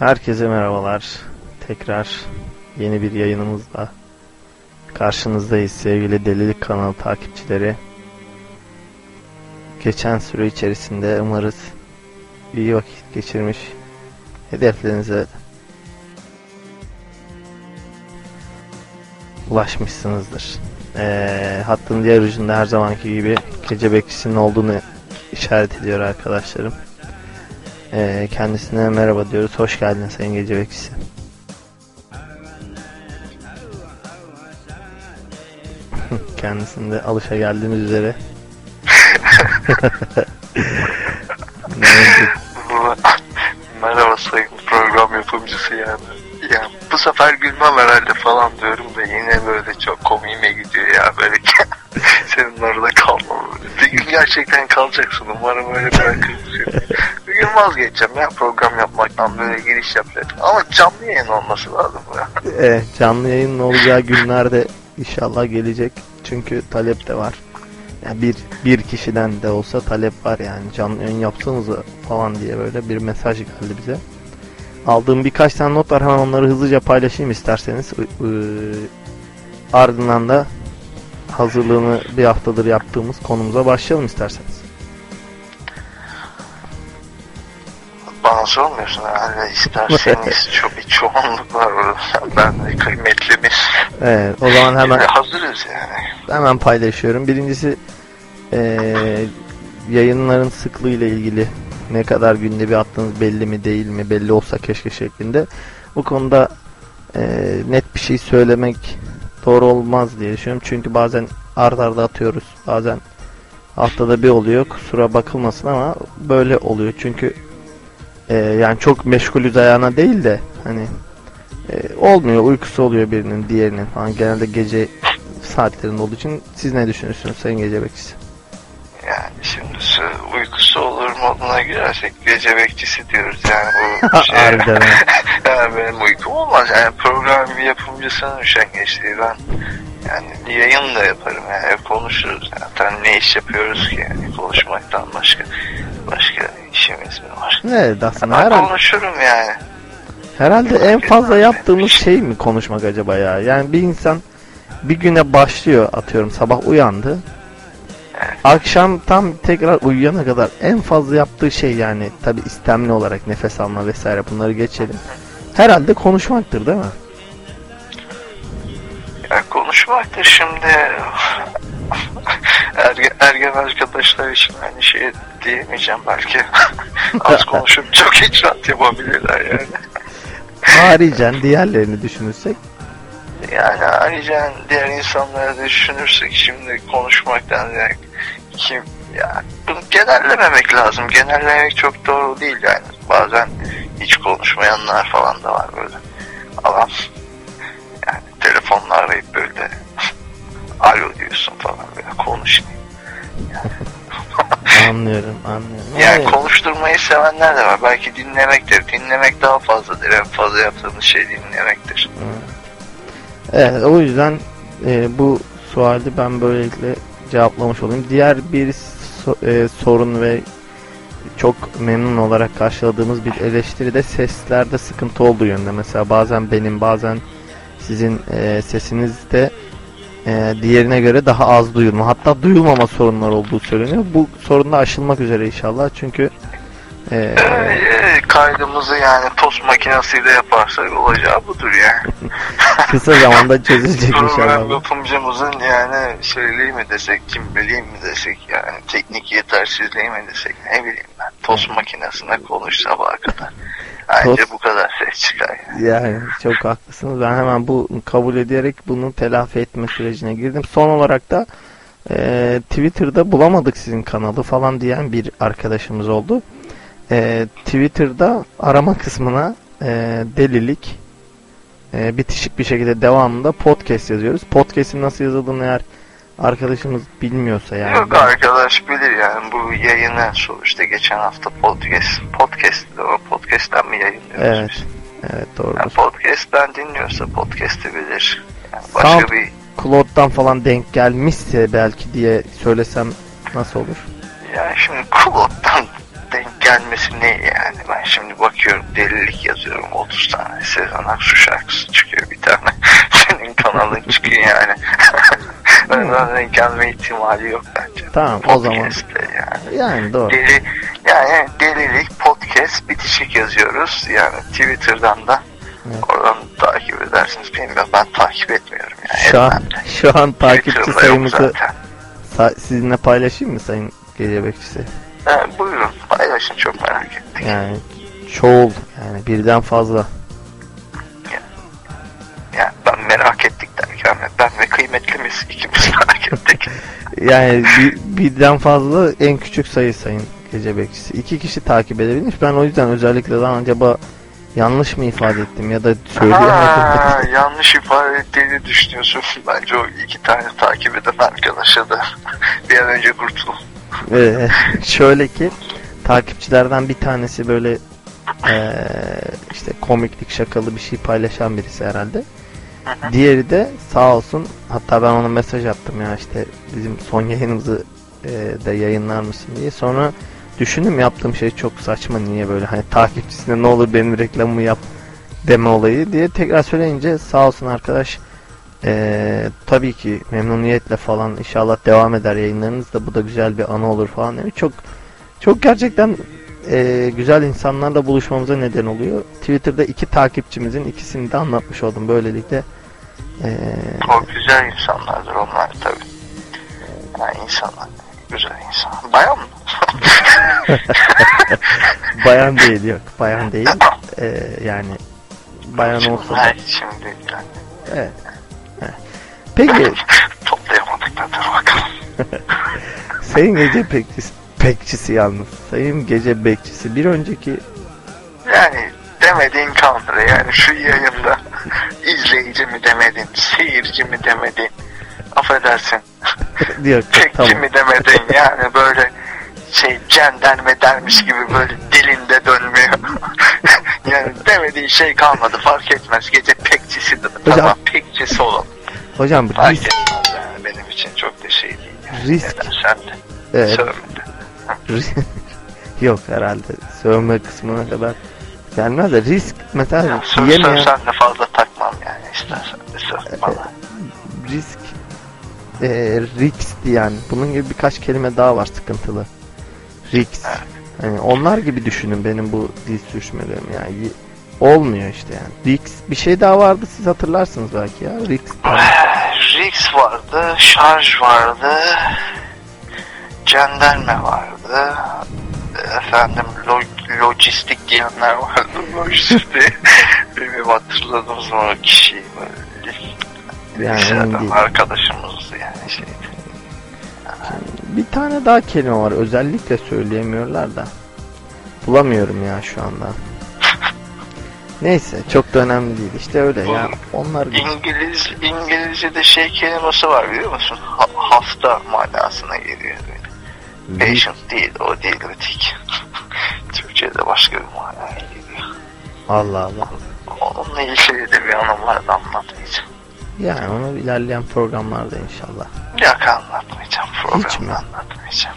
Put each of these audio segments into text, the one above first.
Herkese merhabalar. Tekrar yeni bir yayınımızla karşınızdayız sevgili Delilik kanalı takipçileri. Geçen süre içerisinde umarız iyi vakit geçirmiş, hedeflerinize ulaşmışsınızdır. Ee, hattın diğer ucunda her zamanki gibi gece bekçisinin olduğunu işaret ediyor arkadaşlarım. Ee, kendisine merhaba diyoruz. Hoş geldin Sayın Gece Bekçisi. Kendisinde alışa geldiğimiz üzere. Merhaba sayın program yapımcısı yani. Ya bu sefer gülmem herhalde falan diyorum da yine böyle çok komiğime gidiyor ya böyle senin orada kalmam. Bir gün gerçekten kalacaksın umarım öyle bırakırsın. Gün vazgeçeceğim ya program yapmaktan böyle giriş yapacaktım. Ama canlı yayın olması lazım ya. Evet canlı yayının olacağı günlerde inşallah gelecek. Çünkü talep de var. Yani bir, bir kişiden de olsa talep var yani canlı yayın yapsanız falan diye böyle bir mesaj geldi bize. Aldığım birkaç tane not var hemen onları hızlıca paylaşayım isterseniz. Ardından da hazırlığını bir haftadır yaptığımız konumuza başlayalım isterseniz. Bana sormuyorsun herhalde isterseniz çok bir çoğunluk var orada. Ben de kıymetlimiz. Evet o zaman hemen hazırız yani. Hemen paylaşıyorum. Birincisi ee, yayınların sıklığı ile ilgili ne kadar günde bir attığınız belli mi değil mi belli olsa keşke şeklinde. Bu konuda e, net bir şey söylemek doğru olmaz diye düşünüyorum. Çünkü bazen ard arda atıyoruz. Bazen haftada bir oluyor. Kusura bakılmasın ama böyle oluyor. Çünkü e, yani çok meşgulüz ayağına değil de hani e, olmuyor. Uykusu oluyor birinin diğerinin falan. Genelde gece saatlerinde olduğu için siz ne düşünüyorsunuz Sayın Gece Bekçisi? Yani şimdi uykusu olur moduna girersek gece bekçisi diyoruz yani bu şey. Harbiden. yani benim uykum olmaz yani program bir yapımcısının üşengeçliği ben yani yayın da yaparım yani konuşuruz zaten ne iş yapıyoruz ki yani konuşmaktan başka başka işimiz mi var? Evet aslında ben herhalde. konuşurum yani. Herhalde en fazla yaptığımız şey mi konuşmak acaba ya? Yani bir insan bir güne başlıyor atıyorum sabah uyandı. Akşam tam tekrar uyuyana kadar en fazla yaptığı şey yani tabi istemli olarak nefes alma vesaire bunları geçelim. Herhalde konuşmaktır değil mi? Ya konuşmaktır şimdi ergen, ergen arkadaşlar için aynı şey diyemeyeceğim belki. Az konuşup çok icraat yapabilirler yani. Haricen diğerlerini düşünürsek. Yani ayrıca diğer insanları da düşünürsek şimdi konuşmaktan yani kim ya bunu genellememek lazım. Genellemek çok doğru değil yani. Bazen hiç konuşmayanlar falan da var böyle. Adam yani telefonla arayıp böyle alo diyorsun falan böyle konuş. anlıyorum anlıyorum. Yani evet. konuşturmayı sevenler de var. Belki dinlemektir. Dinlemek daha fazladır. En fazla yaptığımız şey dinlemektir. Evet o yüzden e, bu suali ben böylelikle cevaplamış olayım. Diğer bir so e, sorun ve çok memnun olarak karşıladığımız bir eleştiri de seslerde sıkıntı olduğu yönde. Mesela bazen benim bazen sizin e, sesinizde e, diğerine göre daha az duyulma hatta duyulmama sorunlar olduğu söyleniyor. Bu sorun da aşılmak üzere inşallah çünkü e, kaydımızı yani tost makinesiyle yaparsak olacağı budur yani. Kısa zamanda çözülecek inşallah. Program yapımcımızın yani şeyliği mi desek, kimliği mi desek yani teknik yetersizliği mi desek ne bileyim ben. Tost makinesinde konuş sabaha kadar. Anca bu kadar ses çıkar. Yani. yani çok haklısınız. Ben hemen bu kabul ederek bunu telafi etme sürecine girdim. Son olarak da e, Twitter'da bulamadık sizin kanalı falan diyen bir arkadaşımız oldu. E, Twitter'da arama kısmına e, delilik e, bitişik bir şekilde devamında podcast yazıyoruz. Podcast'in nasıl yazıldığını eğer arkadaşımız bilmiyorsa yani. Yok arkadaş bilir yani bu yayını sonuçta geçen hafta podcast podcast'te o podcast'ten mi yayınlıyoruz Evet. Biz? Evet doğrudur. Yani podcast'ten dinliyorsa podcast'i bilir. Yani başka Sound bir Cloud'dan falan denk gelmişse belki diye söylesem nasıl olur? Yani şimdi Cloud'dan denk gelmesi ne yani? Ben şimdi bakıyorum delilik yazıyorum 30 tane Sezen Aksu şarkısı çıkıyor bir tane. Senin kanalın çıkıyor yani. Ondan denk gelme ihtimali yok bence. Tamam o zaman. Yani. Yani doğru. Deli, yani delilik podcast bitişik yazıyoruz. Yani Twitter'dan da Evet. oradan takip edersiniz. Bilmiyorum ben takip etmiyorum yani. Şu an, şu an takipçi sayımızı zaten. sa- sizinle paylaşayım mı Sayın Gece Bekçisi? Ha, buyurun paylaşın çok merak ettik. Yani çoğul yani birden fazla. Yani ben merak ettik derken ben ve kıymetlimiz ikimiz merak ettik. Yani bir, birden fazla en küçük sayı Sayın Gece Bekçisi. İki kişi takip edebilmiş. Ben o yüzden özellikle lan acaba yanlış mı ifade ettim ya da söyleyemedim. Ha, yanlış ifade ettiğini düşünüyorsun. Bence o iki tane takip eden arkadaşa da bir an önce kurtul. Ee, şöyle ki takipçilerden bir tanesi böyle ee, işte komiklik şakalı bir şey paylaşan birisi herhalde. Diğeri de sağ olsun hatta ben ona mesaj attım ya işte bizim son yayınımızı ee, de yayınlar mısın diye. Sonra düşündüm yaptığım şey çok saçma niye böyle hani takipçisine ne olur benim reklamımı yap deme olayı diye tekrar söyleyince sağ olsun arkadaş ee, tabii ki memnuniyetle falan inşallah devam eder yayınlarınız da bu da güzel bir anı olur falan demiş. Çok çok gerçekten ee, güzel insanlarla buluşmamıza neden oluyor. Twitter'da iki takipçimizin ikisini de anlatmış oldum böylelikle. Ee, Çok güzel insanlardır onlar tabii. Yani insanlar. Güzel insan. Bayan mı? bayan değil yok bayan değil Ee, yani bayan olsa da Hayır, şimdi yani. Evet. Peki toplayamadık da dur bakalım. sayın gece bekçisi, bekçisi yalnız sayın gece bekçisi bir önceki Yani demediğin kalmadı. Yani şu yayında izleyici mi demedin, seyirci mi demedin, affedersin, diyor ki tekçi tamam mi demedin yani böyle şey cenderme dermiş gibi böyle dilinde dönmüyor. yani demediğin şey kalmadı fark etmez. Gece pekçisi de tamam pekçisi olalım. Hocam Fark risk, etmez yani benim için çok da şey değil. Yani. Risk. Neden sen de evet, sövmedin. yok herhalde sövme kısmına kadar gelmez de risk mesela Ya, söv, yiyemeyen sövsen de fazla takmam yani istersen de söv bana. risk e, risk yani bunun gibi birkaç kelime daha var sıkıntılı risk Evet. hani onlar gibi düşünün benim bu dil sürüşmelerim yani olmuyor işte yani risk bir şey daha vardı siz hatırlarsınız belki ya risk Vardı, şarj vardı, jandarma vardı, efendim lo- lojistik diyenler vardı, lojistik. Benim hatırladığım zaman o kişiyi böyle yani liseden arkadaşımızdı yani şey. bir tane daha kelime var özellikle söyleyemiyorlar da. Bulamıyorum ya şu anda neyse çok da önemli değil işte öyle ya onlar gibi İngiliz, İngilizce'de şey kelimesi var biliyor musun? Ha- hasta manasına geliyor böyle. Patient değil, o değil öteki. Türkçe'de başka bir manaya geliyor. Allah Allah Onunla ilgili de bir anım var da anlatmayacağım. yani onu ilerleyen programlarda inşallah Yok anlatmayacağım. Programda Hiç mi? anlatmayacağım.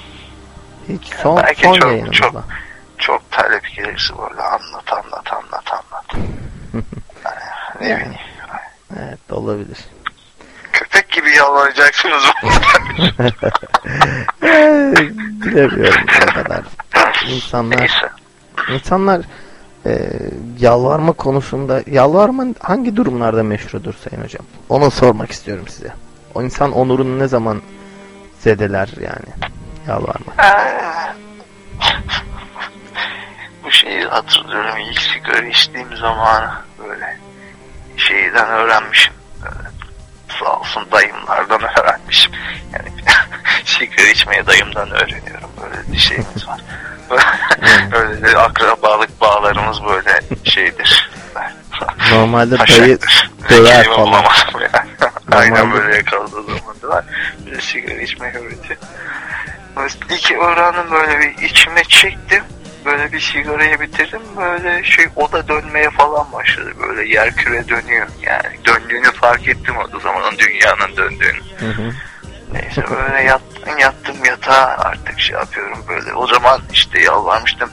hiç son, belki son çok- yayınımızda çok- Çok talep gelirse böyle anlat anlat anlat anlat. Ne bileyim. evet olabilir Köpek gibi yalvaracaksınız. Bilemiyorum o kadar insanlar Neyse. insanlar e, yalvarma konusunda yalvarma hangi durumlarda meşrudur sayın hocam onu sormak istiyorum size o insan onurunu ne zaman zedeler yani yalvarma Ee, hatırlıyorum ilk sigara içtiğim zamanı böyle şeyden öğrenmişim. Böyle, sağ olsun dayımlardan öğrenmişim. Yani sigara içmeyi dayımdan öğreniyorum. Böyle bir şeyimiz var. Böyle de akrabalık bağlarımız böyle şeydir. normalde dayı döver falan. Aynen böyle yakaladığı zaman da var. Bir de sigara içmeyi öğretiyor. İlk öğrendim böyle bir içime çektim. Böyle bir sigarayı bitirdim. Böyle şey oda dönmeye falan başladı. Böyle yer küre dönüyor. Yani döndüğünü fark ettim o zaman dünyanın döndüğünü. Hı hı. Neyse böyle yattım, yattım yatağa artık şey yapıyorum böyle. O zaman işte yalvarmıştım.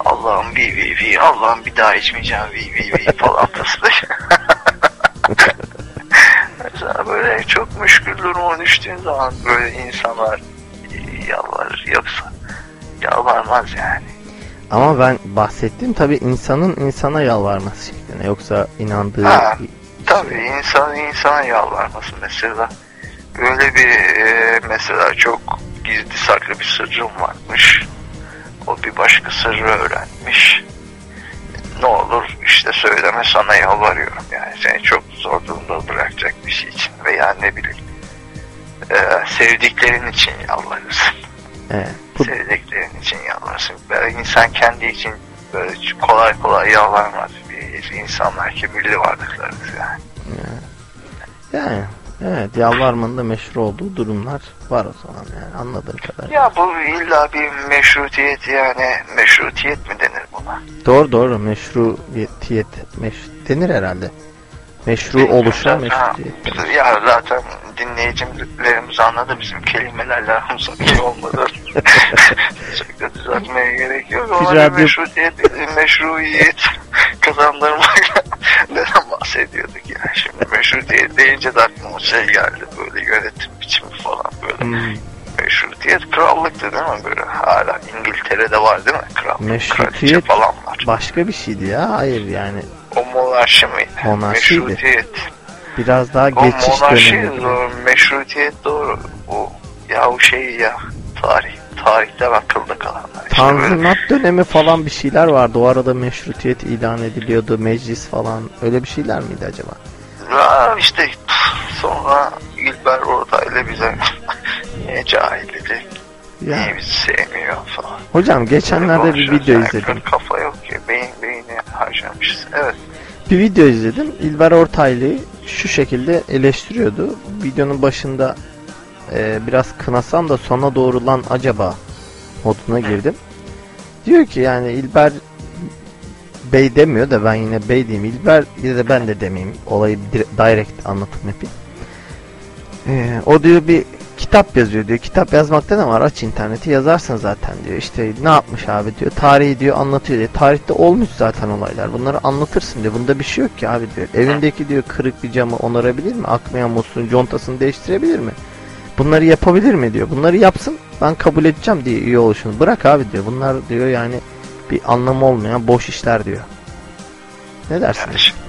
Allah'ım bir vi vi Allah'ım bir daha içmeyeceğim vi vi vi falan tasılır. Mesela böyle çok müşkül duruma düştüğün zaman böyle insanlar yalvarır yoksa yalvarmaz yani. Ama ben bahsettiğim tabi insanın insana yalvarması şeklinde. Yoksa inandığı Ha, Tabii insan insana yalvarması mesela. Böyle bir e, mesela çok gizli saklı bir sırrım varmış. O bir başka sırrı öğrenmiş. Ne olur işte söyleme sana yalvarıyorum yani seni çok zor durumda bırakacak bir şey için veya ne bileyim e, sevdiklerin için yalvarırsın. Evet. Sevdiklerin için yalvarırsın. Böyle insan kendi için böyle kolay kolay yalvarmaz. Biz insanlar kibirli varlıklarız yani. yani evet yalvarmanın da meşru olduğu durumlar var o zaman yani anladığım kadarıyla. Ya bu illa bir meşrutiyet yani meşrutiyet mi denir buna? Doğru doğru meşruiyet meş, denir herhalde. Meşru oluşa. Ha, Ya zaten dinleyicilerimiz anladı bizim kelimelerle aramızda bir şey olmadı. Çok da düzeltmeye gerek yok. Biz bir radyo- meşrutiyet, meşruiyet kazandırmayla neden bahsediyorduk ya? Şimdi meşrutiyet deyince de aklıma şey geldi böyle yönetim biçimi falan böyle. Hmm. Meşrutiyet krallıktı değil mi böyle? Hala İngiltere'de var değil mi? Kral, Meşrutiyet- falan var. Başka bir şeydi ya. Hayır yani O monarşi miydi? Monarşiydi. Meşrutiyet. biraz daha O geçiş monarşi dönemi. doğru, meşrutiyet doğru. O ya o şey ya tarih. Tarihten akılda kalanlar. İşte böyle Tanzimat dönemi falan bir şeyler vardı. O arada meşrutiyet ilan ediliyordu. Meclis falan. Öyle bir şeyler miydi acaba? Ya işte sonra İlber Ortaylı bize niye cahil dedi, Ya. niye bizi sevmiyor falan. Hocam geçenlerde bir video izledim. Kafa yok ki, beyin harcamışız. Evet. Bir video izledim. İlber Ortaylı'yı şu şekilde eleştiriyordu. Videonun başında e, biraz kınasam da sona doğru lan acaba moduna girdim. Diyor ki yani İlber Bey demiyor da ben yine Bey diyeyim. İlber ya da ben de demeyeyim. Olayı dire- direkt anlatım yapayım. E, o diyor bir kitap yazıyor diyor. Kitap yazmakta ne var? Aç interneti yazarsın zaten diyor. İşte ne yapmış abi diyor. Tarihi diyor anlatıyor diyor. Tarihte olmuş zaten olaylar. Bunları anlatırsın diyor. Bunda bir şey yok ki abi diyor. Evindeki diyor kırık bir camı onarabilir mi? Akmayan musluğun contasını değiştirebilir mi? Bunları yapabilir mi diyor. Bunları yapsın ben kabul edeceğim diye üye oluşunu. Bırak abi diyor. Bunlar diyor yani bir anlamı olmayan boş işler diyor. Ne dersin? Yani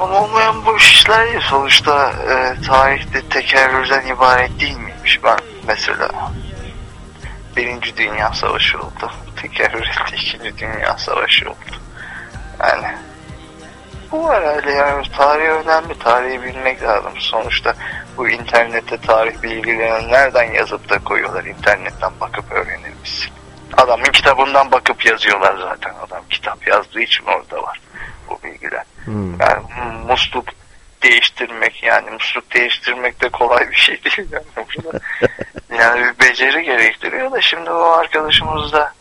Anlam olmayan bu işler sonuçta e, tarihte tekerrürden ibaret değil miymiş? Ben mesela Birinci Dünya Savaşı oldu. Tekerrür etti İkinci Dünya Savaşı oldu. Yani bu herhalde yani tarih önemli. Tarihi bilmek lazım. Sonuçta bu internette tarih bilgilerini nereden yazıp da koyuyorlar? İnternetten bakıp öğrenilmiş. Adamın kitabından bakıp yazıyorlar zaten. Adam kitap yazdığı için orada var bu bilgiler. Hmm. Yani musluk değiştirmek yani musluk değiştirmek de kolay bir şey değil yani yani bir beceri gerektiriyor da şimdi o arkadaşımız da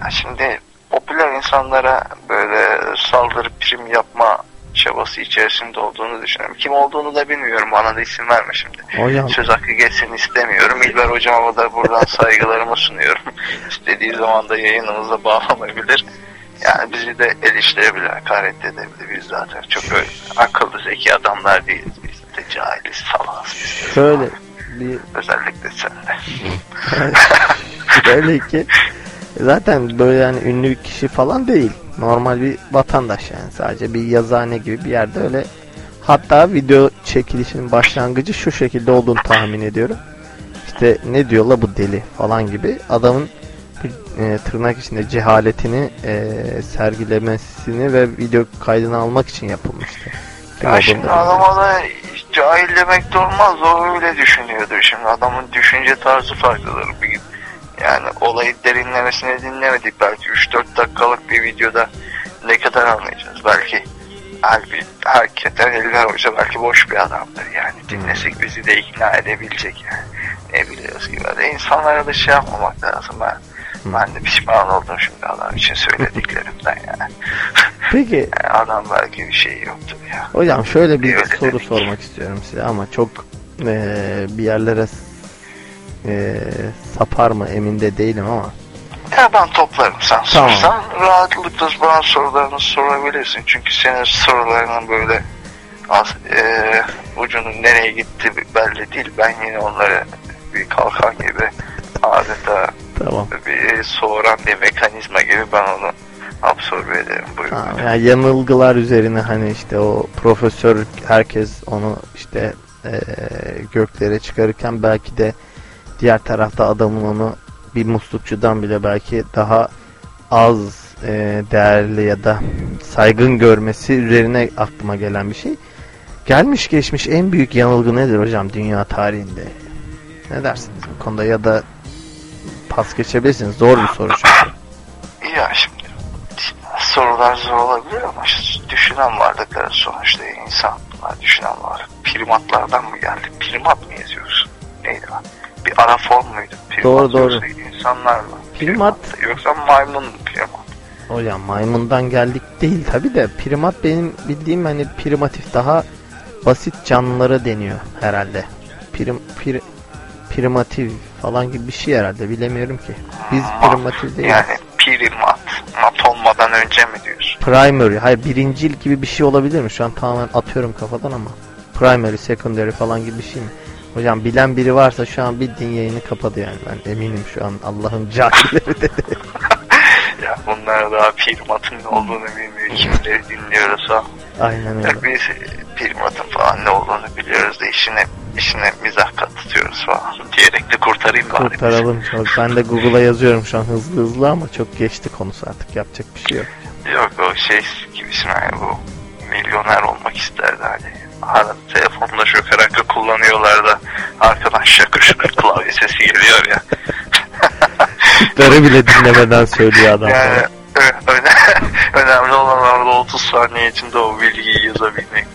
ya şimdi popüler insanlara böyle saldırı prim yapma çabası içerisinde olduğunu düşünüyorum. Kim olduğunu da bilmiyorum. Bana da isim verme şimdi. Hocam Söz hakkı geçsin istemiyorum. İlber hocama da buradan saygılarımı sunuyorum. İstediği zaman da yayınımıza bağlanabilir. Yani bizi de eleştirebilir, hakaret edebilir. Biz zaten çok öyle akıllı, zeki adamlar değiliz. Biz de cahiliz, salağız. biz de. bir Özellikle sen de. Şöyle ki zaten böyle yani ünlü bir kişi falan değil. Normal bir vatandaş yani sadece bir yazıhane gibi bir yerde öyle. Hatta video çekilişinin başlangıcı şu şekilde olduğunu tahmin ediyorum. İşte ne diyorlar bu deli falan gibi adamın e, tırnak içinde cehaletini e, sergilemesini ve video kaydını almak için yapılmıştı. Kim Ya şimdi adama da cahil demek de olmaz. O öyle düşünüyordur. Şimdi adamın düşünce tarzı farklıdır. Bir, yani olayı derinlemesine dinlemedik. Belki 3-4 dakikalık bir videoda ne kadar anlayacağız. Belki halbuki hakikaten Elver Hoca belki boş bir adamdır. Yani dinlesek bizi de ikna edebilecek yani. Ne biliyoruz ki böyle. İnsanlara da şey yapmamak lazım. Ben, ben de pişman oldum şimdi adam için söylediklerimden yani. Peki yani adam belki bir şey yoktur ya. Hocam şöyle bir Öyle soru dedik. sormak istiyorum size ama çok eee, bir yerlere eee, sapar mı emin de değilim ama Ya ben toplarım sen Tamam. sorsan rahatlıkla bana sorularını sorabilirsin. Çünkü senin sorularının böyle az, e, ucunun nereye gitti belli değil. Ben yine onları bir kalkan gibi adeta Tamam. bir soğuran bir mekanizma gibi ben onu absorbe ederim. Buyurun. Tamam. Yani yanılgılar üzerine hani işte o profesör herkes onu işte eee, göklere çıkarırken belki de diğer tarafta adamın onu bir muslukçudan bile belki daha az eee, değerli ya da saygın görmesi üzerine aklıma gelen bir şey. Gelmiş geçmiş en büyük yanılgı nedir hocam dünya tarihinde? Ne dersiniz bu konuda ya da pas geçebilirsiniz. Zor bir soru çünkü. Ya şimdi sorular zor olabilir ama işte düşünen varlıklar sonuçta insanlar düşünen varlık. Primatlardan mı geldi? Primat mı yazıyorsun? Neydi lan? Bir ara form muydu? Primat Doğru, doğru. insanlar mı? Primat. Yoksa maymun mu primat? Hocam maymundan geldik değil tabi de primat benim bildiğim hani primatif daha basit canlılara deniyor herhalde. Prim, pir, primatif falan gibi bir şey herhalde bilemiyorum ki. Biz primatif değil. Yani primat. Mat olmadan önce mi diyorsun? Primary, hayır birincil gibi bir şey olabilir mi? Şu an tamamen atıyorum kafadan ama. Primary, secondary falan gibi bir şey mi? Hocam bilen biri varsa şu an bildiğin yayını kapadı yani ben eminim şu an Allah'ın cahilleri dedi. Ya bunlar daha primatın ne olduğunu bilmiyor. Kimleri dinliyoruz ha. Aynen öyle. Ya biz primatın falan ne olduğunu biliyoruz da işine, işine mizah katıyoruz falan. Diyerek de kurtarayım bari. Kurtaralım çok. Ben de Google'a yazıyorum şu an hızlı hızlı ama çok geçti konusu artık yapacak bir şey yok. Yok o şey gibisin hani bu milyoner olmak isterdi hani. Hala telefonda şoker hakkı kullanıyorlar da arkadan şakır şakır klavye sesi geliyor ya. Şıkları bile dinlemeden söylüyor adam. yani ö- öne- önemli olan orada 30 saniye içinde o bilgiyi yazabilmek.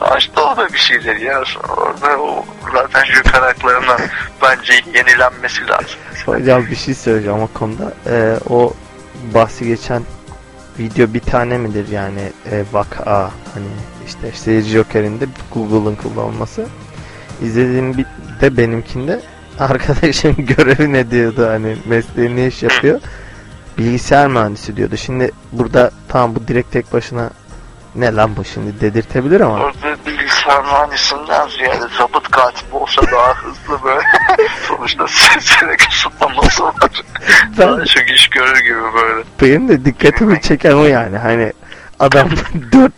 Sonuçta o da bir şeydir ya. Orada o zaten şoker haklarının bence yenilenmesi lazım. Hocam bir şey söyleyeceğim o konuda. Ee, o bahsi geçen video bir tane midir yani e, vaka hani işte seyirci jokerinde Google'ın kullanılması. İzlediğim bir de benimkinde arkadaşım görevi ne diyordu hani mesleği ne iş yapıyor? Bilgisayar mühendisi diyordu. Şimdi burada tamam bu direkt tek başına ne lan bu şimdi dedirtebilir ama. Orada bilgisayar mühendisinden ziyade zabıt katibi olsa daha hızlı böyle. Sonuçta sesine kısıtlaması var. Daha çok iş görür gibi böyle. benim de dikkatimi çeken o yani. Hani adam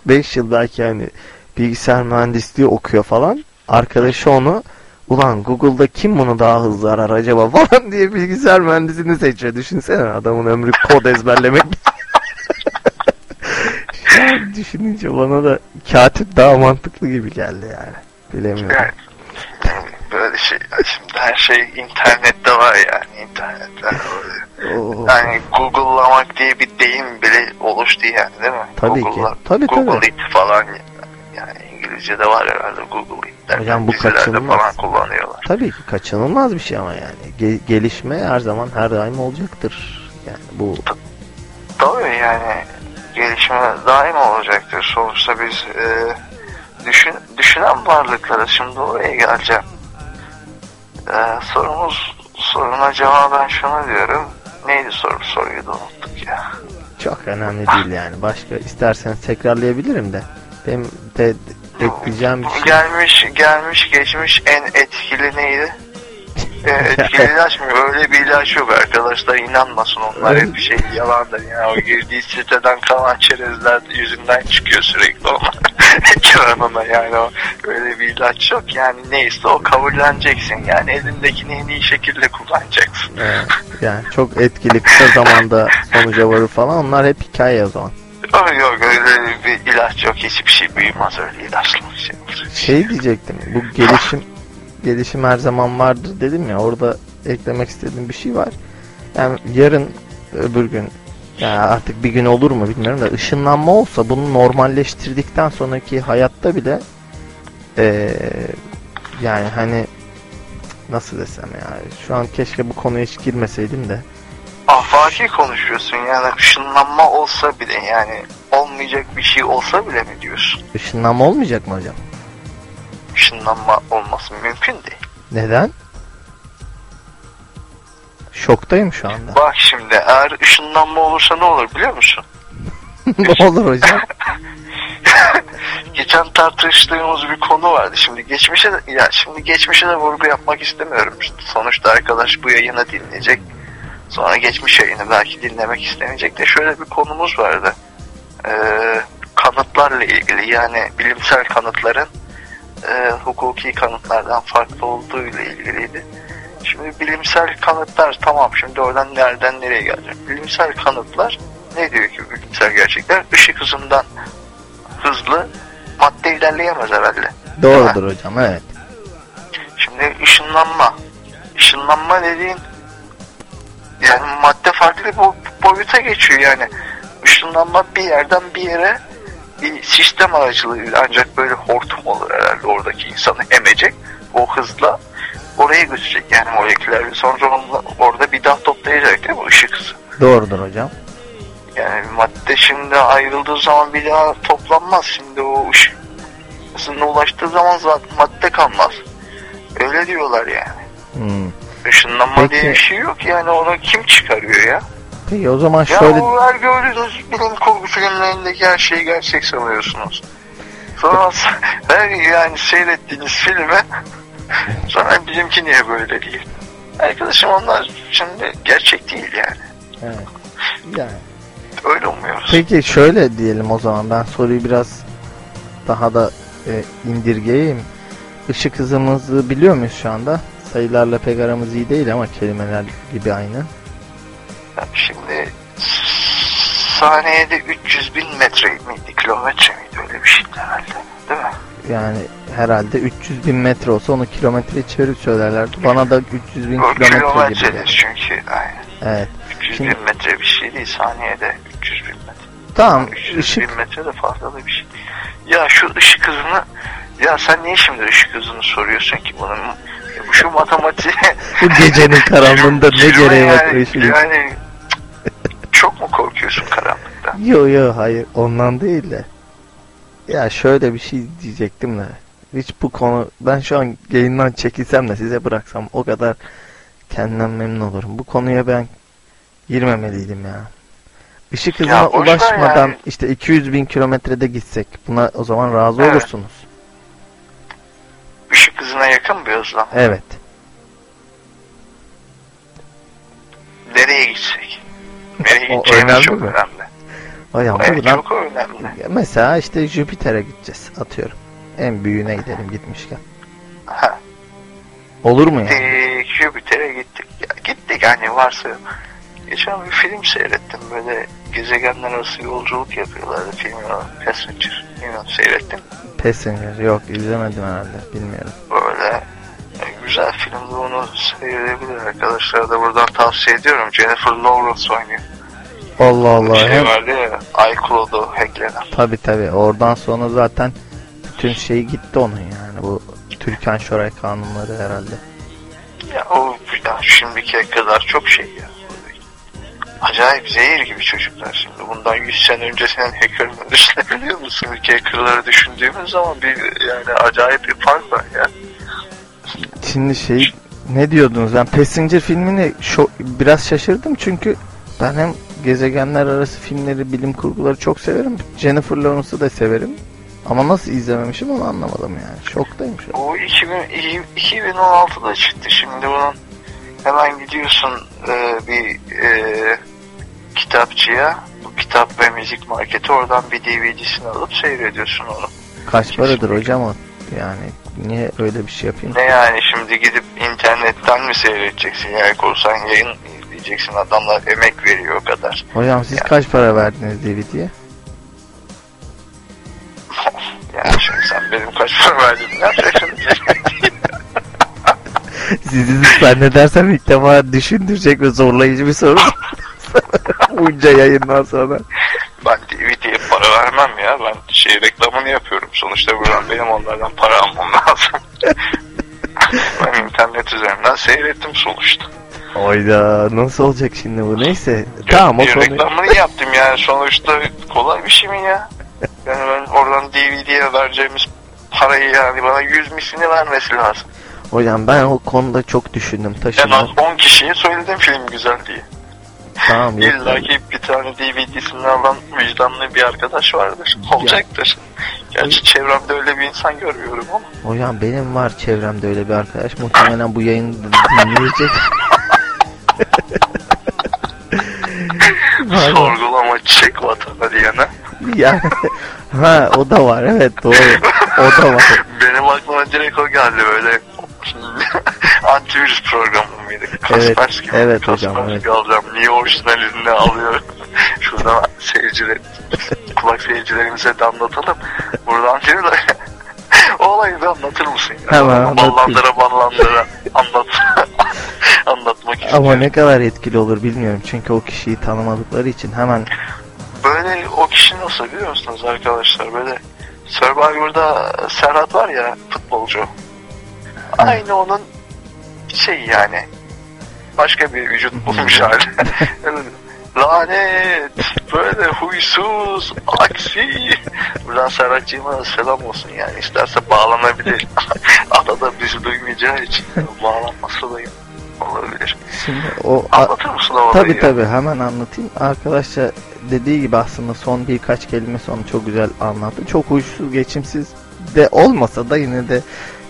4-5 yıl belki hani bilgisayar mühendisliği okuyor falan. Arkadaşı onu ulan Google'da kim bunu daha hızlı arar acaba? falan diye bilgisayar mühendisini seçiyor. Düşünsene adamın ömrü kod ezberlemek An düşününce bana da katip daha mantıklı gibi geldi yani bilemiyorum yani böyle şey şimdi her şey internette var yani internette. Oo. Yani Google'lamak diye bir deyim bile oluştu yani değil mi? Tabii ki. Google'la- Tabii, Google tabii. It falan yani İngilizce'de var herhalde Google It. derken Hocam bu kaçınılmaz. falan kullanıyorlar. Tabii ki kaçınılmaz bir şey ama yani Ge- gelişme her zaman her daim olacaktır. Yani bu Tabii yani gelişme daim olacaktır. Sonuçta biz e, düşün, düşünen varlıklarız. Şimdi oraya geleceğim. E, sorumuz soruna cevaben şunu diyorum. Neydi soru? Soruyu da unuttuk ya. çok önemli değil yani. Başka isterseniz tekrarlayabilirim de. Benim de ekleyeceğim bir şey. Gelmiş gelmiş geçmiş en etkili neydi? Etkili ilaç mı? Öyle bir ilaç yok arkadaşlar inanmasın onlar hep şey yalandır yani o girdiği siteden kalan çerezler yüzünden çıkıyor sürekli ekranına yani o öyle bir ilaç yok yani neyse o kabulleneceksin yani elindekini en iyi şekilde kullanacaksın. Evet, yani çok etkili kısa zamanda sonuca varır falan. Onlar hep hikaye o zaman. Ama yok öyle bir ilaç yok hiçbir şey büyümez öyle ilaçla şey. Şey diyecektim. Bu gelişim gelişim her zaman vardır dedim ya. Orada eklemek istediğim bir şey var. Yani yarın öbür gün yani artık bir gün olur mu bilmiyorum da ışınlanma olsa bunu normalleştirdikten sonraki hayatta bile eee, yani hani nasıl desem ya şu an keşke bu konuya hiç girmeseydim de Afaki konuşuyorsun yani ışınlanma olsa bile yani olmayacak bir şey olsa bile mi diyorsun? ışınlanma olmayacak mı hocam? Işınlanma olması mümkün değil. Neden? Şoktayım şu anda. Bak şimdi eğer ışınlanma olursa ne olur biliyor musun? ne olur hocam? Geçen tartıştığımız bir konu vardı. Şimdi geçmişe de, ya şimdi geçmişe de vurgu yapmak istemiyorum. Sonuçta arkadaş bu yayını dinleyecek. Sonra geçmiş yayını belki dinlemek istemeyecek de şöyle bir konumuz vardı. Ee, kanıtlarla ilgili yani bilimsel kanıtların e, hukuki kanıtlardan farklı olduğu ile ilgiliydi. Şimdi bilimsel kanıtlar tamam şimdi oradan nereden nereye gelecek? Bilimsel kanıtlar ne diyor ki bilimsel gerçekler? Işık hızından hızlı madde ilerleyemez herhalde. Doğrudur hocam evet. Şimdi ışınlanma. Işınlanma dediğin yani madde farklı bir boyuta geçiyor yani. Işınlanma bir yerden bir yere bir sistem aracılığıyla ancak böyle hortum olur herhalde oradaki insanı emecek o hızla oraya götürecek yani moleküler sonra onunla, orada bir daha toplayacak değil mi ışık hızı. Doğrudur hocam. Yani madde şimdi ayrıldığı zaman bir daha toplanmaz. Şimdi o ışık hızına ulaştığı zaman zaten madde kalmaz. Öyle diyorlar yani. Hmm. Işınlanma Peki. diye bir şey yok yani onu kim çıkarıyor ya? Peki o zaman Ya şöyle o her gördüğünüz bilim kurgu filmlerindeki her şeyi gerçek sanıyorsunuz. Sonra her yani seyrettiğiniz filme sonra bizimki niye böyle değil? Arkadaşım onlar şimdi gerçek değil yani. Evet. Yani. Öyle umuyoruz. Peki şöyle diyelim o zaman ben soruyu biraz daha da e, indirgeyeyim. Işık hızımızı biliyor muyuz şu anda? Sayılarla pek aramız iyi değil ama kelimeler gibi aynı. Yani şimdi saniyede 300 bin metre miydi, kilometre miydi öyle bir şeydi herhalde. Değil mi? Yani herhalde 300 bin metre olsa onu kilometre çevirip söylerlerdi. Bana da 300 bin O kilometre gibi geldi. çünkü. Aynen. Evet. 300 Şimdi- bin metre bir şey değil saniyede 300 bin metre. Tamam 300 ışık bin metre de fazla da bir şey. Ya şu ışık hızını ya sen niye şimdi ışık hızını soruyorsun ki bunun? Bu şu matematiğe bu gecenin karanlığında ne gereği var yani, ışık? yani çok mu korkuyorsun karanlıktan? Yo yo hayır ondan değil de. Ya şöyle bir şey diyecektim de. Hiç bu konu ben şu an yayından çekilsem de size bıraksam o kadar kendimden memnun olurum. Bu konuya ben girmemeliydim ya. Işık hızına Ya ulaşmadan yani. işte 200 bin kilometrede gitsek buna o zaman razı Evet. olursunuz. Hızına yakın bir hızla. Evet. Nereye gitsek? Nereye O gideceğimiz önemli çok mi? önemli. Hocam Evet, buradan çok önemli. mesela işte Jüpiter'e gideceğiz atıyorum. En büyüğüne gidelim gitmişken. Ha. Olur mu yani? Jüpiter'e gittik. Ya, gittik hani varsa. Geçen bir film seyrettim böyle gezegenler arası yolculuk yapıyorlardı filmin adı Passenger. Bilmiyorum seyrettim. Passenger yok izlemedim herhalde bilmiyorum. Güzel filmdi onu seyredebilir arkadaşlar da buradan tavsiye ediyorum. Jennifer Lawrence oynuyor. Allah Allah. şey hem- vardı ya iCloud'u hacklenen. Tabi tabi oradan sonra zaten bütün şey gitti onun yani bu Türkan Şoray kanunları herhalde. Ya o ya şimdikiye kadar çok şey ya. Acayip zehir gibi çocuklar şimdi. Bundan 100 sene öncesinin hackerını düşünebiliyor musun? Ülke hackerları düşündüğümüz zaman bir yani acayip bir fark var ya. Şimdi şey ne diyordunuz ben Passenger filmini şo- biraz şaşırdım çünkü ben hem gezegenler arası filmleri bilim kurguları çok severim. Jennifer Lawrence'ı da severim. Ama nasıl izlememişim onu anlamadım yani. Şoktayım şu an. O 2000, 2016'da çıktı. Şimdi bunun hemen gidiyorsun e, bir e, kitapçıya. Bu kitap ve müzik marketi oradan bir DVD'sini alıp seyrediyorsun onu. Kaç paradır hocam o? Yani niye öyle bir şey yapayım? Ne yani şimdi gidip internetten mi seyredeceksin? Yani korsan yayın izleyeceksin. Adamlar emek veriyor o kadar. Hocam siz Ya. kaç para verdiniz DVD'ye? Yani şimdi sen benim kaç para verdin ne yapacaksın? Sizi zannedersem ilk defa düşündürecek ve zorlayıcı bir soru. Bunca yayından sonra. ben DVD'ye para vermem ya. Ben şey reklamını yapıyorum. Sonuçta buradan benim onlardan para almam lazım. ben internet üzerinden seyrettim sonuçta. Oyda nasıl olacak şimdi bu? Neyse. Tamam o Bir konu. reklamını yaptım yani sonuçta kolay bir şey mi ya? Yani ben oradan DVD'ye vereceğimiz parayı yani bana 100 mislini vermesi lazım. Hocam ben o konuda çok düşündüm En taşındım. az 10 kişiye söyledim film güzel diye. Tamam yok. İlla ki bir tane DVD'sini alan vicdanlı bir arkadaş vardır. Olacaktır. Gerçi çevremde öyle bir insan görmüyorum ama. Hocam benim var çevremde öyle bir arkadaş. Muhtemelen bu yayını dinleyecek. Sorgulama çek vatanı diyene. yani ha o da var evet doğru. O da var. Benim aklıma direkt o geldi böyle. Antivirüs programı mıydı? Evet, Kaspersky mi? evet hocam, Kaspersky evet. alacağım. Niye orijinalini alıyor? Şuradan seyirciler, kulak seyircilerimize de anlatalım. Buradan değil de o olayı da anlatır mısın? Ya? Anlatayım. Ballandıra ballandıra anlat. anlatmak istiyorum. Ama ne kadar etkili olur bilmiyorum. Çünkü o kişiyi tanımadıkları için hemen Böyle o kişi nasıl biliyor musunuz arkadaşlar? Böyle Survivor'da Serhat var ya futbolcu. Aynı onun şey yani. Başka bir vücut bulmuş hali. Lanet, böyle huysuz, aksi. Buradan Serhat'cığıma selam olsun yani. İsterse bağlanabilir. Arada bizi duymayacağı için bağlanması da olabilir. şimdi o Anlatır mısın o olayı? Tabi ya? tabi hemen anlatayım. Arkadaşlar dediği gibi aslında son birkaç kelime onu çok güzel anlattı. Çok huysuz geçimsiz de olmasa da yine de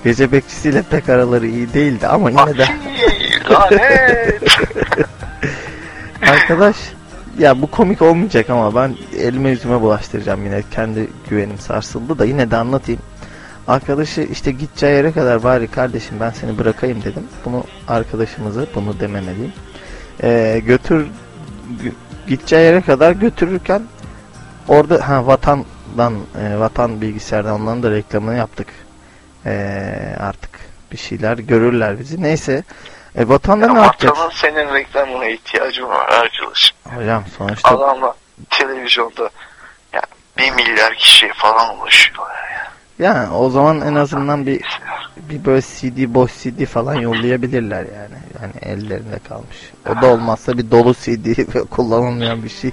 gece bekçisiyle pek araları iyi değildi ama yine de arkadaş ya bu komik olmayacak ama ben elime yüzüme bulaştıracağım yine kendi güvenim sarsıldı da yine de anlatayım. Arkadaşı işte gideceği yere kadar bari kardeşim ben seni bırakayım dedim. Bunu arkadaşımızı bunu dememeliyim. Ee, götür gideceği yere kadar götürürken orada ha vatandan e, vatan bilgisayardan onların da reklamını yaptık. Ee, artık bir şeyler görürler bizi. Neyse. E, vatanda ne Ya yapacak? vatanın senin reklamına ihtiyacın var arkadaş. Hocam sonuçta Adamla televizyonda ya bir milyar kişiye falan ulaşıyorlar ya. yani o zaman en azından bir bir böyle CD boş CD falan yollayabilirler yani. Yani ellerinde kalmış. O da olmazsa bir dolu CD kullanılmayan bir şey.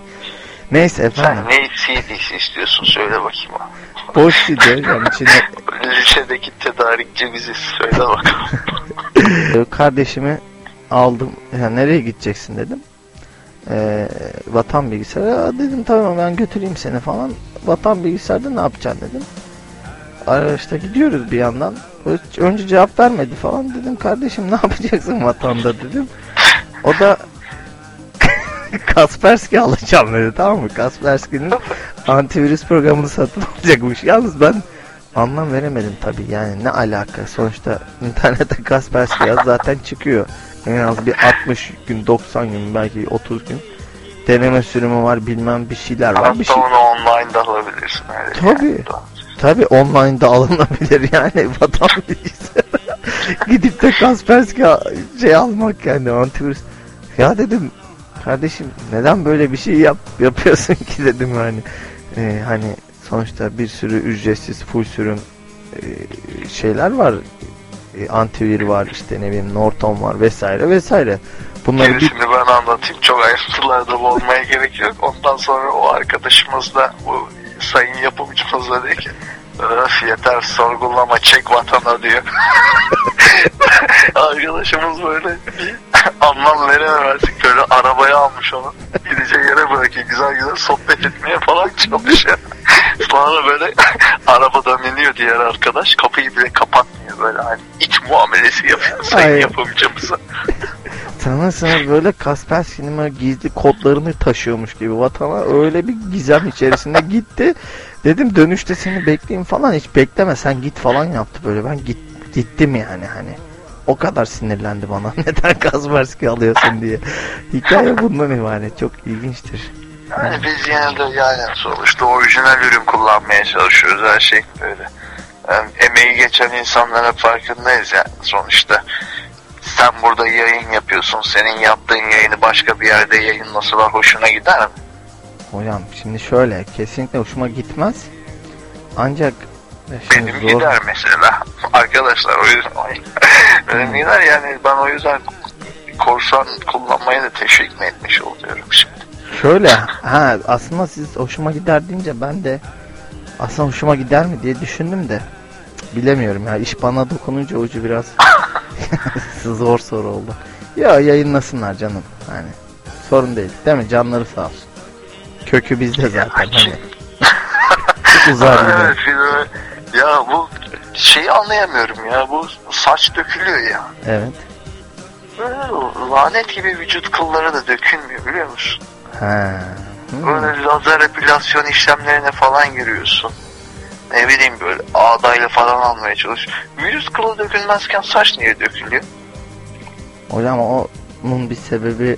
Neyse efendim. Sen ne CD'si istiyorsun söyle bakayım abi. Boş CD hocam içine Lisedeki tedarikçi bizi söyle bakalım. kardeşimi aldım. Ya nereye gideceksin dedim. Ee, vatan bilgisayarı Aa, dedim tamam ben götüreyim seni falan. Vatan bilgisayarda ne yapacaksın dedim. Araçta gidiyoruz bir yandan. Önce cevap vermedi falan dedim kardeşim ne yapacaksın vatanda dedim. O da Kaspersky alacağım dedi tamam mı? Kaspersky'nin antivirüs programını satın alacakmış. Yalnız ben anlam veremedim tabii yani ne alaka sonuçta internette Kaspersky yaz zaten çıkıyor. En az bir 60 gün 90 gün belki 30 gün deneme sürümü var bilmem bir şeyler var bir Hatta şey. onu online de alabilirsin. Tabii. Yani. Tabi online'da alınabilir yani vatan bilgisayarı. Gidip de Kaspersky şey almak yani antivirüs. Ya dedim kardeşim neden böyle bir şey yap yapıyorsun ki dedim yani. Ee, hani sonuçta bir sürü ücretsiz full sürüm e, şeyler var. E, antivir var işte ne bileyim Norton var vesaire vesaire. Bunları bir Gerisini ben anlatayım. Çok ayrıntılarda olmaya gerek yok. Ondan sonra o arkadaşımızla, bu sayın yapımcımızla diyor ki Öf yeter sorgulama çek vatana diyor. Arkadaşımız böyle bir anlam verememezlik böyle arabaya almış onu. Gideceği yere bırakıyor güzel güzel sohbet etmeye falan çalışıyor. Sonra böyle arabadan iniyor diğer arkadaş kapıyı bile kapatmıyor böyle hani it muamelesi yapıyor sayın Ay. yapımcımıza. Sanırsınız böyle Kaspersky'nin böyle gizli kodlarını taşıyormuş gibi vatana öyle bir gizem içerisinde gitti. Dedim dönüşte seni bekleyeyim falan hiç bekleme sen git falan yaptı böyle ben git, gittim yani hani. O kadar sinirlendi bana neden Kaspersky alıyorsun diye. Hikaye bundan ibaret çok ilginçtir. Yani biz yine de yani sonuçta orijinal ürün kullanmaya çalışıyoruz her şey böyle. Yani emeği geçen insanlara farkındayız yani sonuçta. Sen burada yayın yapıyorsun. Senin yaptığın yayını başka bir yerde yayınlasalar hoşuna gider mi? Hocam şimdi şöyle kesinlikle hoşuma gitmez. Ancak Benim zor- gider mesela. Arkadaşlar o yüzden benim gider yani ben o yüzden korsan kullanmayı da teşvik mi etmiş oluyorum şimdi. Şöyle ha aslında siz hoşuma gider deyince ben de aslında hoşuma gider mi diye düşündüm de bilemiyorum ya. İş bana dokununca ucu biraz zor soru oldu. Ya yayınlasınlar canım. Hani sorun değil. Değil mi? Canları sağ olsun. Kökü bizde zaten. Hani. Uzar yine. Ya bu şeyi anlayamıyorum ya. Bu saç dökülüyor ya. Evet. Böyle lanet gibi vücut kılları da dökülmüyor biliyor musun? Hmm. Böyle lazer epilasyon işlemlerine falan giriyorsun. Ne bileyim böyle ağdayla falan almaya çalış. Vücut kılı dökülmezken saç niye dökülüyor? Hocam onun bir sebebi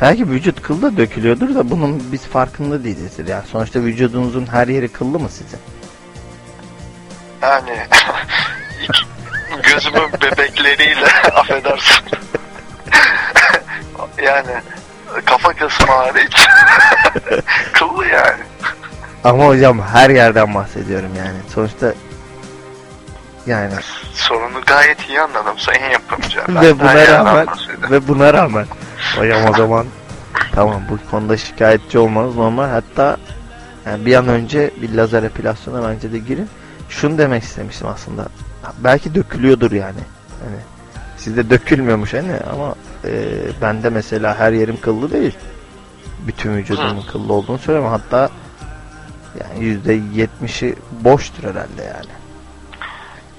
belki vücut kılı da dökülüyordur da bunun biz farkında değilizdir. Yani sonuçta vücudunuzun her yeri kıllı mı sizin? Yani gözümün bebekleriyle affedersin. yani kafa kısmı hariç kıllı yani. Ama hocam her yerden bahsediyorum yani. Sonuçta yani Sorunu gayet iyi anladım sayın yapımcı. Ve buna rağmen ve buna rağmen hocam o zaman tamam bu konuda şikayetçi olmanız normal. Hatta yani bir an önce bir lazer epilasyona bence de girin. Şunu demek istemiştim aslında. Belki dökülüyordur yani. Hani sizde dökülmüyormuş hani ama e, bende mesela her yerim kıllı değil. Bütün vücudumun kıllı olduğunu söylemem. Hatta yani yüzde yetmişi boştur herhalde yani.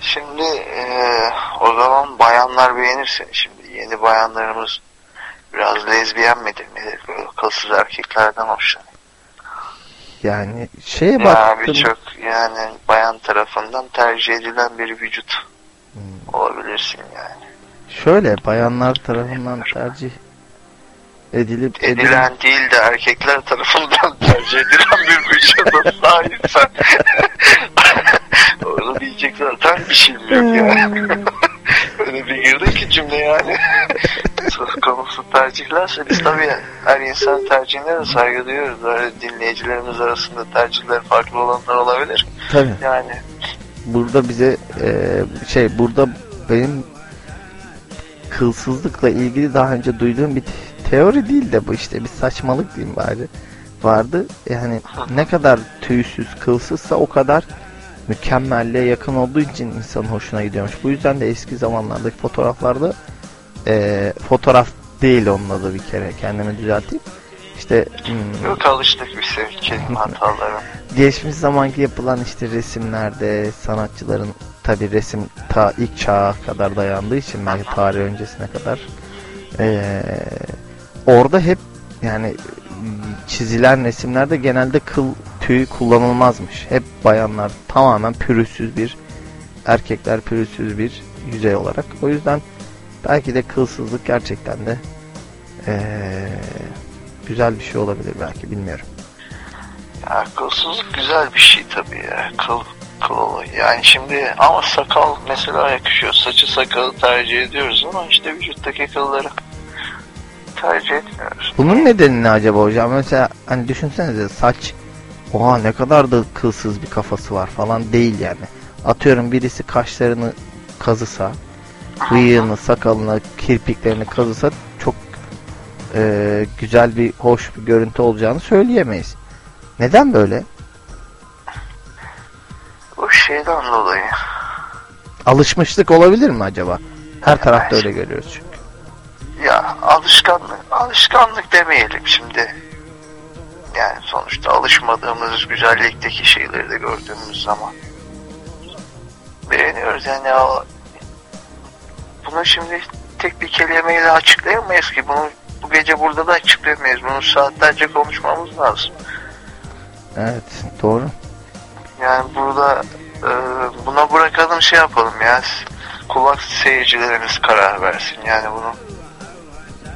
Şimdi eee, o zaman bayanlar beğenir seni. Şimdi yeni bayanlarımız biraz lezbiyen midir nedir böyle kılsız erkeklerden hoşlanıyor. Yani şeye Ya baktım. birçok yani bayan tarafından tercih edilen bir vücut Hmm. olabilirsin yani. Şöyle bayanlar tarafından tercih edilip edilen Edilen değil de erkekler tarafından tercih edilen bir vücuda sahipsen orada diyecek zaten bir şeyim yok yani. Öyle bir girdi ki cümle yani. Söz konusu tercihlerse biz tabii her insan tercihine de saygı duyuyoruz. Böyle dinleyicilerimiz arasında tercihleri farklı olanlar olabilir. tabii Yani burada bize e, şey burada benim kılsızlıkla ilgili daha önce duyduğum bir teori değil de bu işte bir saçmalık diyeyim bari vardı. Yani ne kadar tüysüz kılsızsa o kadar mükemmelliğe yakın olduğu için insanın hoşuna gidiyormuş. Bu yüzden de eski zamanlardaki fotoğraflarda e, fotoğraf değil onun adı bir kere kendimi düzelteyim. İşte hmm, yok alıştık biz sevgi kelime hataları. geçmiş zamanki yapılan işte resimlerde sanatçıların tabi resim ta ilk çağa kadar dayandığı için belki tarih öncesine kadar eee, orada hep yani çizilen resimlerde genelde kıl tüy kullanılmazmış. Hep bayanlar tamamen pürüzsüz bir erkekler pürüzsüz bir yüzey olarak. O yüzden belki de kılsızlık gerçekten de eee, güzel bir şey olabilir belki bilmiyorum. Ya kılsızlık güzel bir şey tabii ya. Kıl, kıl olayı. Yani şimdi ama sakal mesela yakışıyor. Saçı sakalı tercih ediyoruz ama işte vücuttaki kılları tercih etmiyoruz. Bunun nedeni ne acaba hocam? Mesela hani düşünsenize saç oha ne kadar da kılsız bir kafası var falan değil yani. Atıyorum birisi kaşlarını kazısa, bıyığını, sakalını, kirpiklerini kazısa çok e, güzel bir hoş bir görüntü olacağını söyleyemeyiz. Neden böyle? O şeyden dolayı. Alışmışlık olabilir mi acaba? Her tarafta öyle görüyoruz çünkü. Ya alışkanlık, alışkanlık demeyelim şimdi. Yani sonuçta alışmadığımız güzellikteki şeyleri de gördüğümüz zaman beğeniyoruz. Yani o, bunu şimdi tek bir kelimeyle açıklayamayız ki. Bunu bu gece burada da açıklayamayız. Bunu saatlerce konuşmamız lazım. Evet doğru. Yani burada e, buna bırakalım şey yapalım ya. Kulak seyircilerimiz karar versin. Yani bunu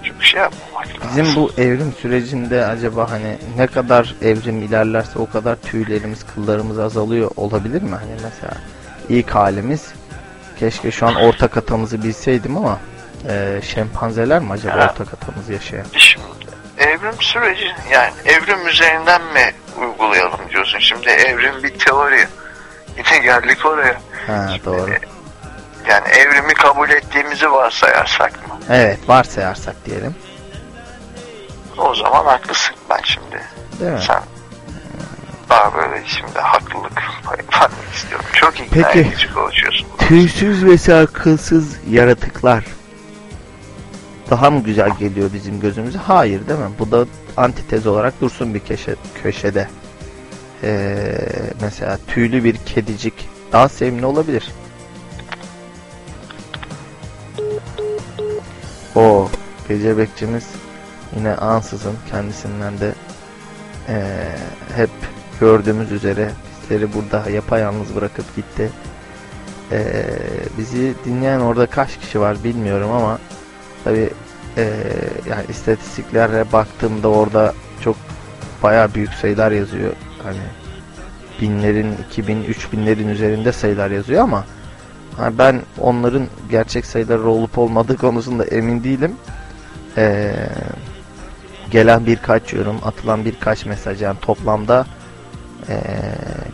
çok şey yapmamak lazım. Bizim bu evrim sürecinde acaba hani ne kadar evrim ilerlerse o kadar tüylerimiz, kıllarımız azalıyor olabilir mi? Hani mesela ilk halimiz keşke şu an ortak atamızı bilseydim ama e, şempanzeler mi acaba Ya. ortak atamızı yaşayan? Şimdi evrim süreci yani evrim üzerinden mi uygulayalım diyorsun? Şimdi evrim bir teori. Yine geldik oraya. Ha doğru. Yani evrimi kabul ettiğimizi varsayarsak mı? Evet varsayarsak diyelim. O zaman haklısın ben şimdi. Değil mi? Sen daha böyle şimdi haklılık payı istiyorum. Çok ikna Peki. konuşuyorsun. Tüysüz ve sarkılsız yaratıklar daha mı güzel geliyor bizim gözümüze? Hayır değil mi? Bu da antitez olarak dursun bir köşe, köşede. Ee, mesela tüylü bir kedicik daha sevimli olabilir. O gece bekçimiz yine ansızın kendisinden de ee, hep gördüğümüz üzere bizleri burada yapayalnız bırakıp gitti. Ee, bizi dinleyen orada kaç kişi var bilmiyorum ama tabi yani istatistiklere baktığımda orada çok bayağı büyük sayılar yazıyor. Hani binlerin, 2000, 3000'lerin üzerinde sayılar yazıyor ama hani ben onların gerçek sayıları olup olmadığı konusunda emin değilim. Ee, gelen birkaç yorum, atılan birkaç mesaj yani toplamda ee,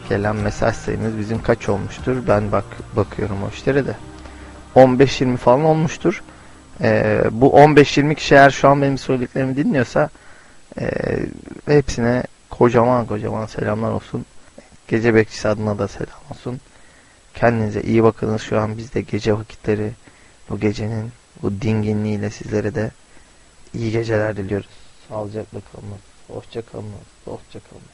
gelen mesaj sayımız bizim kaç olmuştur? Ben bak bakıyorum o işlere de. 15-20 falan olmuştur. Ee, bu 15-20 kişi eğer şu an benim söylediklerimi dinliyorsa ee, hepsine kocaman kocaman selamlar olsun. Gece bekçisi adına da selam olsun. Kendinize iyi bakınız. Şu an biz de gece vakitleri bu gecenin bu dinginliğiyle sizlere de iyi geceler diliyoruz. Sağlıcakla kalın. Hoşça kalın. Hoşça kalın.